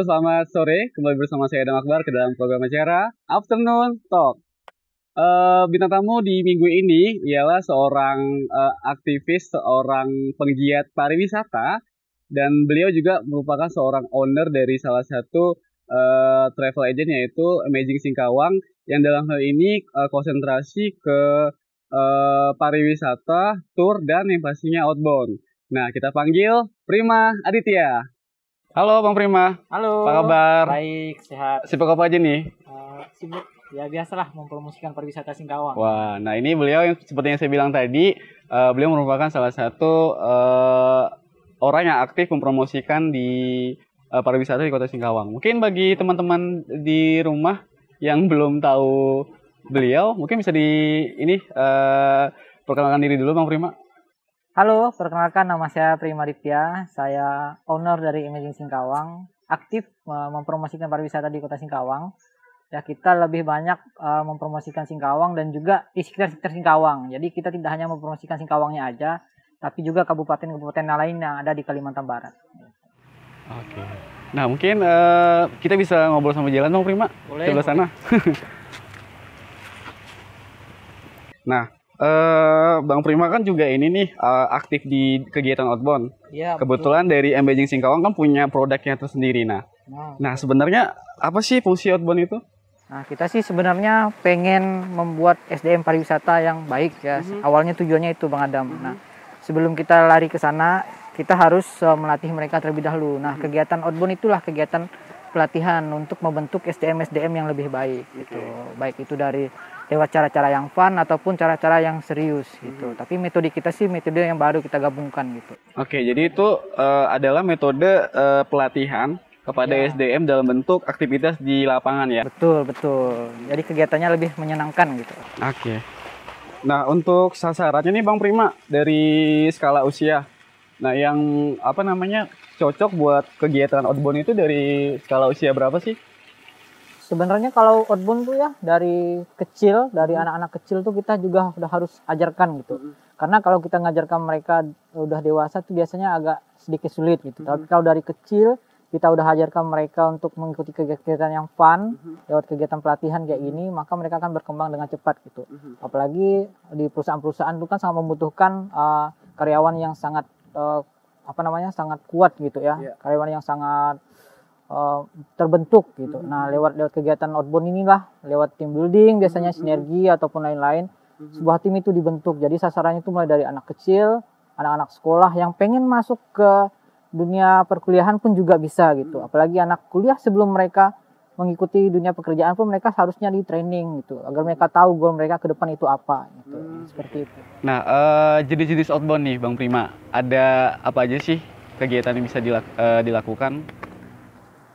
Selamat sore. Kembali bersama saya Adam Akbar ke dalam program acara Afternoon Talk. Uh, bintang tamu di minggu ini ialah seorang uh, aktivis, seorang penggiat pariwisata, dan beliau juga merupakan seorang owner dari salah satu uh, travel agent yaitu Amazing Singkawang yang dalam hal ini uh, konsentrasi ke uh, pariwisata, tour, dan yang pastinya outbound. Nah, kita panggil Prima Aditya. Halo Bang Prima. Halo. Apa kabar? Baik, sehat. Sibuk apa aja nih? Uh, sibuk ya biasalah mempromosikan pariwisata Singkawang. Wah, nah ini beliau yang seperti yang saya bilang tadi, uh, beliau merupakan salah satu uh, orang yang aktif mempromosikan di uh, pariwisata di Kota Singkawang. Mungkin bagi teman-teman di rumah yang belum tahu beliau, mungkin bisa di ini uh, perkenalkan diri dulu Bang Prima. Halo, perkenalkan nama saya Prima Dipya. Saya owner dari Imaging Singkawang, aktif uh, mempromosikan pariwisata di Kota Singkawang. Ya, kita lebih banyak uh, mempromosikan Singkawang dan juga di sekitar-sekitar Singkawang. Jadi kita tidak hanya mempromosikan Singkawangnya aja, tapi juga kabupaten-kabupaten lain yang ada di Kalimantan Barat. Oke. Nah, mungkin uh, kita bisa ngobrol sama jalan dong, Prima. Boleh. Sebelah sana. nah, Uh, Bang Prima kan juga ini nih uh, aktif di kegiatan outbound. Iya. Kebetulan betul. dari Embajing Singkawang kan punya produknya tersendiri. Nah, nah, nah sebenarnya apa sih fungsi outbound itu? Nah, kita sih sebenarnya pengen membuat SDM pariwisata yang baik ya. Mm -hmm. Awalnya tujuannya itu Bang Adam. Mm -hmm. Nah, sebelum kita lari ke sana, kita harus uh, melatih mereka terlebih dahulu. Nah, mm -hmm. kegiatan outbound itulah kegiatan pelatihan untuk membentuk SDM SDM yang lebih baik gitu. Baik itu dari lewat cara-cara yang fun ataupun cara-cara yang serius gitu. Hmm. Tapi metode kita sih metode yang baru kita gabungkan gitu. Oke, jadi itu uh, adalah metode uh, pelatihan kepada ya. SDM dalam bentuk aktivitas di lapangan ya. Betul, betul. Jadi kegiatannya lebih menyenangkan gitu. Oke. Nah, untuk sasarannya nih Bang Prima dari skala usia. Nah, yang apa namanya cocok buat kegiatan outbound itu dari skala usia berapa sih? Sebenarnya kalau outbound tuh ya dari kecil dari hmm. anak-anak hmm. kecil tuh kita juga udah harus ajarkan gitu hmm. karena kalau kita ngajarkan mereka udah dewasa tuh biasanya agak sedikit sulit gitu hmm. tapi kalau dari kecil kita udah ajarkan mereka untuk mengikuti kegiatan yang fun hmm. lewat kegiatan pelatihan kayak gini maka mereka akan berkembang dengan cepat gitu hmm. apalagi di perusahaan-perusahaan itu kan sangat membutuhkan uh, karyawan yang sangat uh, apa namanya sangat kuat gitu ya yeah. karyawan yang sangat uh, terbentuk gitu. Mm-hmm. Nah, lewat lewat kegiatan outbound inilah, lewat team building biasanya mm-hmm. sinergi ataupun lain-lain, mm-hmm. sebuah tim itu dibentuk. Jadi sasarannya itu mulai dari anak kecil, anak-anak sekolah yang pengen masuk ke dunia perkuliahan pun juga bisa gitu. Mm-hmm. Apalagi anak kuliah sebelum mereka mengikuti dunia pekerjaan pun mereka harusnya di training gitu agar mereka tahu goal mereka ke depan itu apa gitu hmm. seperti itu. Nah uh, jenis-jenis outbound nih Bang Prima ada apa aja sih kegiatan yang bisa dilak uh, dilakukan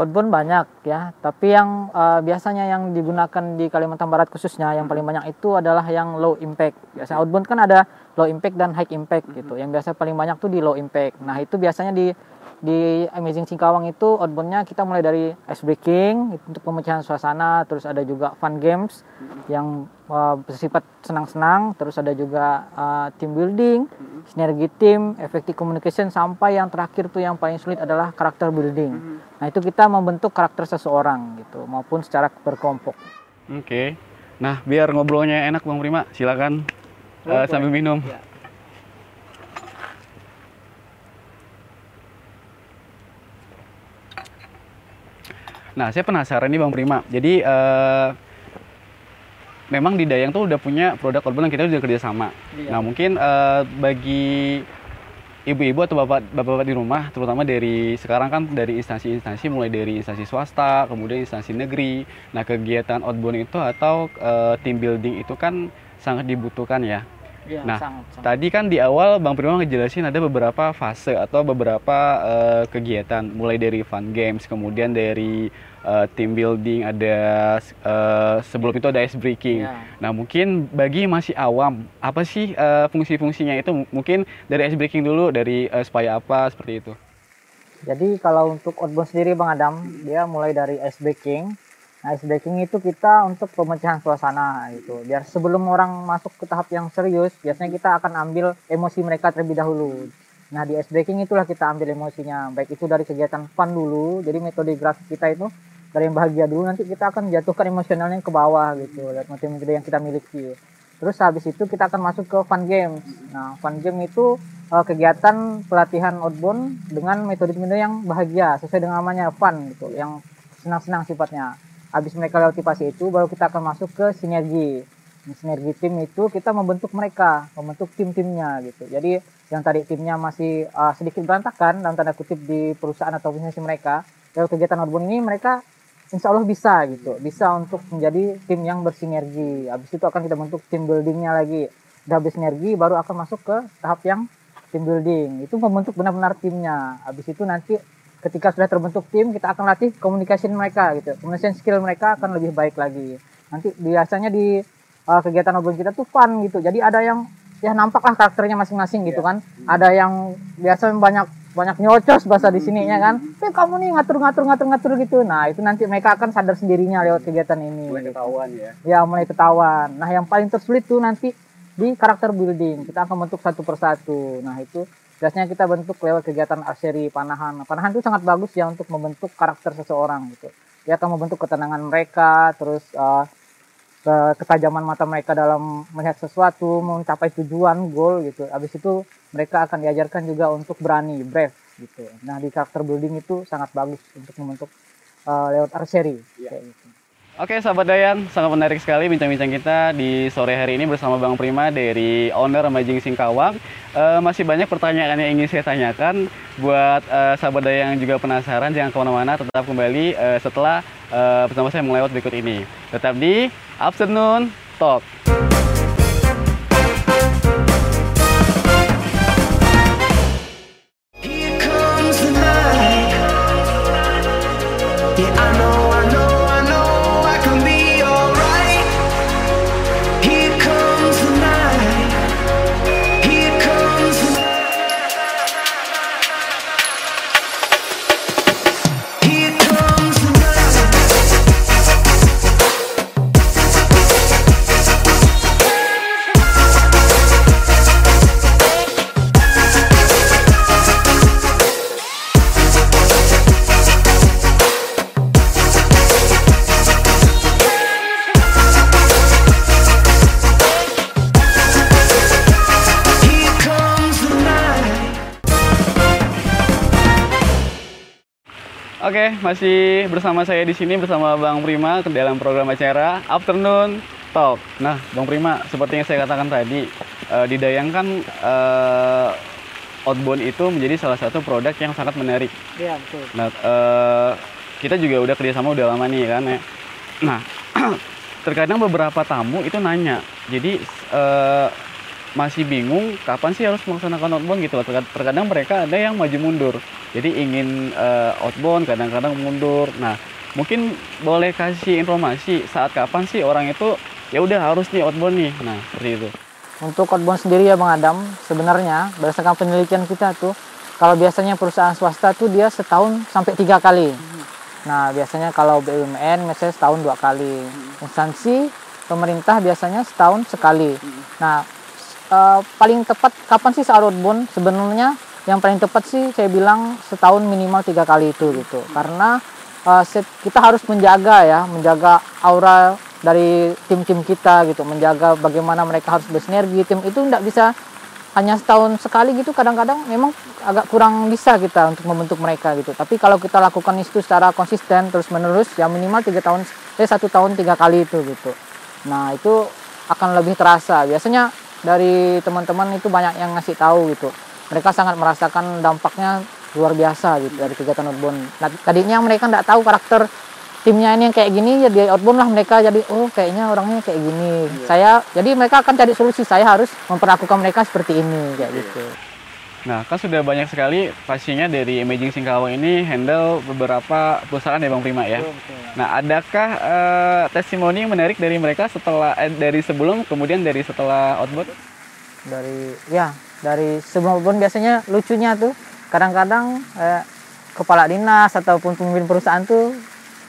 outbound banyak ya, tapi yang uh, biasanya yang digunakan di Kalimantan Barat khususnya yang paling banyak itu adalah yang low impact. Biasanya outbound kan ada low impact dan high impact gitu. Yang biasa paling banyak tuh di low impact. Nah, itu biasanya di di Amazing Singkawang itu outboundnya kita mulai dari ice breaking untuk pemecahan suasana, terus ada juga fun games yang uh, bersifat senang-senang, terus ada juga uh, team building, sinergi tim, effective communication sampai yang terakhir tuh yang paling sulit adalah karakter building. Nah itu kita membentuk karakter seseorang gitu maupun secara berkelompok. Oke, okay. nah biar ngobrolnya enak bang Prima, silakan uh, sambil minum. Ya. Nah, saya penasaran nih Bang Prima. Jadi uh, memang di Dayang tuh udah punya produk outbound yang kita udah kerja sama. Iya. Nah, mungkin uh, bagi ibu-ibu atau bapak-bapak di rumah, terutama dari sekarang kan dari instansi-instansi mulai dari instansi swasta, kemudian instansi negeri. Nah, kegiatan outbound itu atau uh, team building itu kan sangat dibutuhkan ya. Ya, nah, sangat, sangat. tadi kan di awal Bang Prima ngejelasin ada beberapa fase atau beberapa uh, kegiatan, mulai dari fun games, kemudian dari uh, team building, ada uh, sebelum itu ada ice breaking. Yeah. Nah mungkin bagi masih awam, apa sih uh, fungsi-fungsinya itu? Mungkin dari ice breaking dulu, dari uh, supaya apa seperti itu? Jadi kalau untuk outbound sendiri Bang Adam, dia mulai dari ice breaking. Ice breaking itu kita untuk pemecahan suasana gitu. Biar sebelum orang masuk ke tahap yang serius, biasanya kita akan ambil emosi mereka terlebih dahulu. Nah di ice breaking itulah kita ambil emosinya, baik itu dari kegiatan fun dulu, jadi metode grafik kita itu dari yang bahagia dulu nanti kita akan jatuhkan emosionalnya ke bawah gitu, lihat metode-metode yang kita miliki. Terus habis itu kita akan masuk ke fun games. Nah fun game itu uh, kegiatan pelatihan outbound dengan metode-metode yang bahagia sesuai dengan namanya fun gitu, yang senang-senang sifatnya. Habis mereka lewati fase itu baru kita akan masuk ke sinergi sinergi tim itu kita membentuk mereka, membentuk tim-timnya gitu. Jadi yang tadi timnya masih uh, sedikit berantakan dalam tanda kutip di perusahaan atau bisnis mereka, lewat kegiatan outbound ini mereka insya Allah bisa gitu, bisa untuk menjadi tim yang bersinergi. Habis itu akan kita bentuk tim buildingnya lagi. Udah habis sinergi baru akan masuk ke tahap yang tim building. Itu membentuk benar-benar timnya. Habis itu nanti ketika sudah terbentuk tim kita akan latih komunikasi mereka gitu. Komunikasi skill mereka akan lebih baik lagi. Nanti biasanya di uh, kegiatan obrolan kita tuh fun gitu. Jadi ada yang ya nampak lah karakternya masing-masing gitu iya. kan. Ada yang biasa banyak banyak nyocos bahasa di sini ya kan. Tapi kamu nih ngatur-ngatur ngatur-ngatur gitu. Nah, itu nanti mereka akan sadar sendirinya lewat kegiatan ini. Mulai ketahuan ya. Ya, mulai ketahuan. Nah, yang paling tersulit tuh nanti di karakter building. Kita akan bentuk satu persatu. Nah, itu biasanya kita bentuk lewat kegiatan arseri panahan. Panahan itu sangat bagus ya untuk membentuk karakter seseorang gitu. Dia akan membentuk ketenangan mereka, terus uh, ketajaman mata mereka dalam melihat sesuatu, mencapai tujuan, goal gitu. Habis itu mereka akan diajarkan juga untuk berani, brave gitu. Nah di karakter building itu sangat bagus untuk membentuk uh, lewat. Ya. Kayak gitu. Oke sahabat Dayan, sangat menarik sekali bincang-bincang kita di sore hari ini bersama Bang Prima dari owner Amazing Singkawang. E, masih banyak pertanyaan yang ingin saya tanyakan buat e, sahabat Dayan yang juga penasaran, jangan ke mana-mana, tetap kembali e, setelah e, bersama saya melewat berikut ini. Tetap di Afternoon Talk. Oke, masih bersama saya di sini bersama Bang Prima dalam program acara Afternoon Talk. Nah, Bang Prima, seperti yang saya katakan tadi, uh, didayangkan uh, outbound itu menjadi salah satu produk yang sangat menarik. Iya, betul. Nah, uh, kita juga udah kerjasama udah lama nih kan ya. Nah, terkadang beberapa tamu itu nanya, jadi uh, masih bingung kapan sih harus melaksanakan outbound gitu Terkadang mereka ada yang maju mundur. Jadi ingin uh, outbound kadang-kadang mundur. Nah, mungkin boleh kasih informasi saat kapan sih orang itu ya udah harus nih outbound nih. Nah, seperti itu. Untuk outbound sendiri ya Bang Adam, sebenarnya berdasarkan penelitian kita tuh kalau biasanya perusahaan swasta tuh dia setahun sampai tiga kali. Nah, biasanya kalau BUMN misalnya setahun dua kali. Instansi pemerintah biasanya setahun sekali. Nah, uh, paling tepat kapan sih saat outbound sebenarnya yang paling tepat sih saya bilang setahun minimal tiga kali itu gitu. Karena uh, kita harus menjaga ya menjaga aura dari tim-tim kita gitu. Menjaga bagaimana mereka harus bersinergi. Tim itu tidak bisa hanya setahun sekali gitu. Kadang-kadang memang agak kurang bisa kita untuk membentuk mereka gitu. Tapi kalau kita lakukan itu secara konsisten terus menerus ya minimal tiga tahun eh satu tahun tiga kali itu gitu. Nah itu akan lebih terasa. Biasanya dari teman-teman itu banyak yang ngasih tahu gitu. Mereka sangat merasakan dampaknya luar biasa gitu dari kegiatan outbound. Nah, tadinya mereka nggak tahu karakter timnya ini yang kayak gini ya di outbound lah mereka. Jadi oh kayaknya orangnya kayak gini. Iya. saya jadi mereka akan cari solusi. Saya harus memperlakukan mereka seperti ini kayak iya. gitu Nah, kan sudah banyak sekali pastinya dari Imaging Singkawang ini handle beberapa perusahaan ya Bang Prima ya. Betul, betul. Nah, adakah uh, testimoni yang menarik dari mereka setelah eh, dari sebelum kemudian dari setelah outbound? Dari ya, dari sebelum outbound biasanya lucunya tuh kadang-kadang eh, kepala dinas ataupun pemimpin perusahaan tuh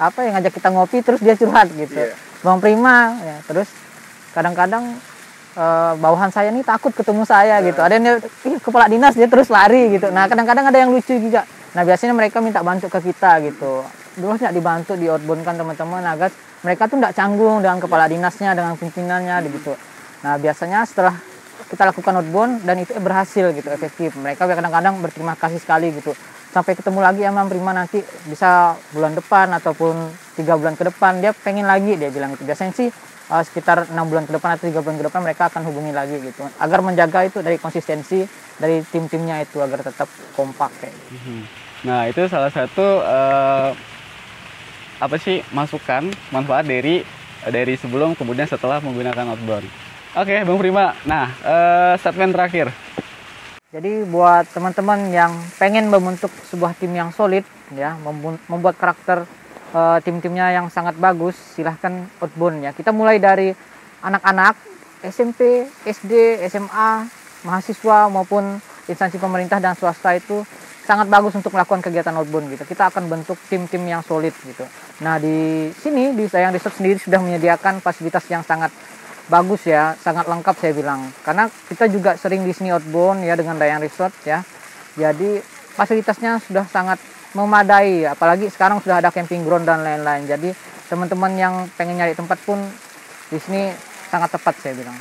apa yang ngajak kita ngopi terus dia curhat gitu. Yeah. Bang Prima ya, terus kadang-kadang eh, bawahan saya nih takut ketemu saya gitu. Ada yang "Ih, kepala dinas dia terus lari gitu. Nah kadang-kadang ada yang lucu juga. Nah biasanya mereka minta bantu ke kita gitu. Dulu nggak dibantu di outbound kan teman-teman agar mereka tuh nggak canggung dengan kepala dinasnya, dengan pimpinannya gitu. Nah biasanya setelah kita lakukan outbound dan itu berhasil gitu efektif. Mereka kadang-kadang berterima kasih sekali gitu. Sampai ketemu lagi Mam Prima nanti bisa bulan depan ataupun tiga bulan ke depan dia pengen lagi dia bilang gitu. Biasanya sih uh, sekitar enam bulan ke depan atau tiga bulan ke depan mereka akan hubungi lagi gitu agar menjaga itu dari konsistensi dari tim-timnya itu agar tetap kompak kayak gitu. Mhm. Nah, itu salah satu eh, apa sih masukan manfaat dari dari sebelum kemudian setelah menggunakan outbound. Oke, Bang Prima. Nah, eh, statement terakhir. Jadi buat teman-teman yang pengen membentuk sebuah tim yang solid ya, membu- membuat karakter eh, tim-timnya yang sangat bagus, silahkan outbound ya. Kita mulai dari anak-anak SMP, SD, SMA, mahasiswa maupun instansi pemerintah dan swasta itu sangat bagus untuk melakukan kegiatan outbound gitu. Kita akan bentuk tim-tim yang solid gitu. Nah di sini di Sayang Resort sendiri sudah menyediakan fasilitas yang sangat bagus ya, sangat lengkap saya bilang. Karena kita juga sering di sini outbound ya dengan Dayang Resort ya. Jadi fasilitasnya sudah sangat memadai, apalagi sekarang sudah ada camping ground dan lain-lain. Jadi teman-teman yang pengen nyari tempat pun di sini sangat tepat saya bilang.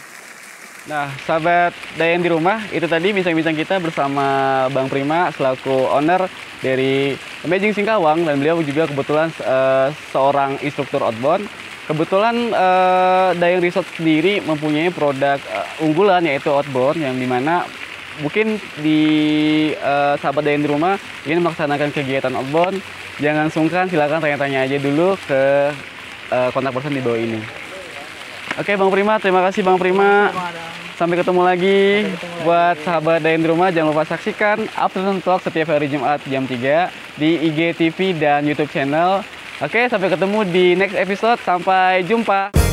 Nah, sahabat Dayan di rumah, itu tadi bincang-bincang kita bersama Bang Prima selaku owner dari Amazing Singkawang dan beliau juga kebetulan eh, seorang instruktur outbound. Kebetulan eh, Dayang Resort sendiri mempunyai produk eh, unggulan yaitu outbound yang di mana mungkin di eh, sahabat Dayang di rumah ingin melaksanakan kegiatan outbound, jangan sungkan silakan tanya-tanya aja dulu ke eh, kontak person di bawah ini. Oke Bang Prima, terima kasih Bang Prima. Sampai ketemu lagi. Buat sahabat Dayan di rumah, jangan lupa saksikan Afternoon Talk setiap hari Jumat jam 3 di IGTV dan YouTube channel. Oke, sampai ketemu di next episode. Sampai jumpa.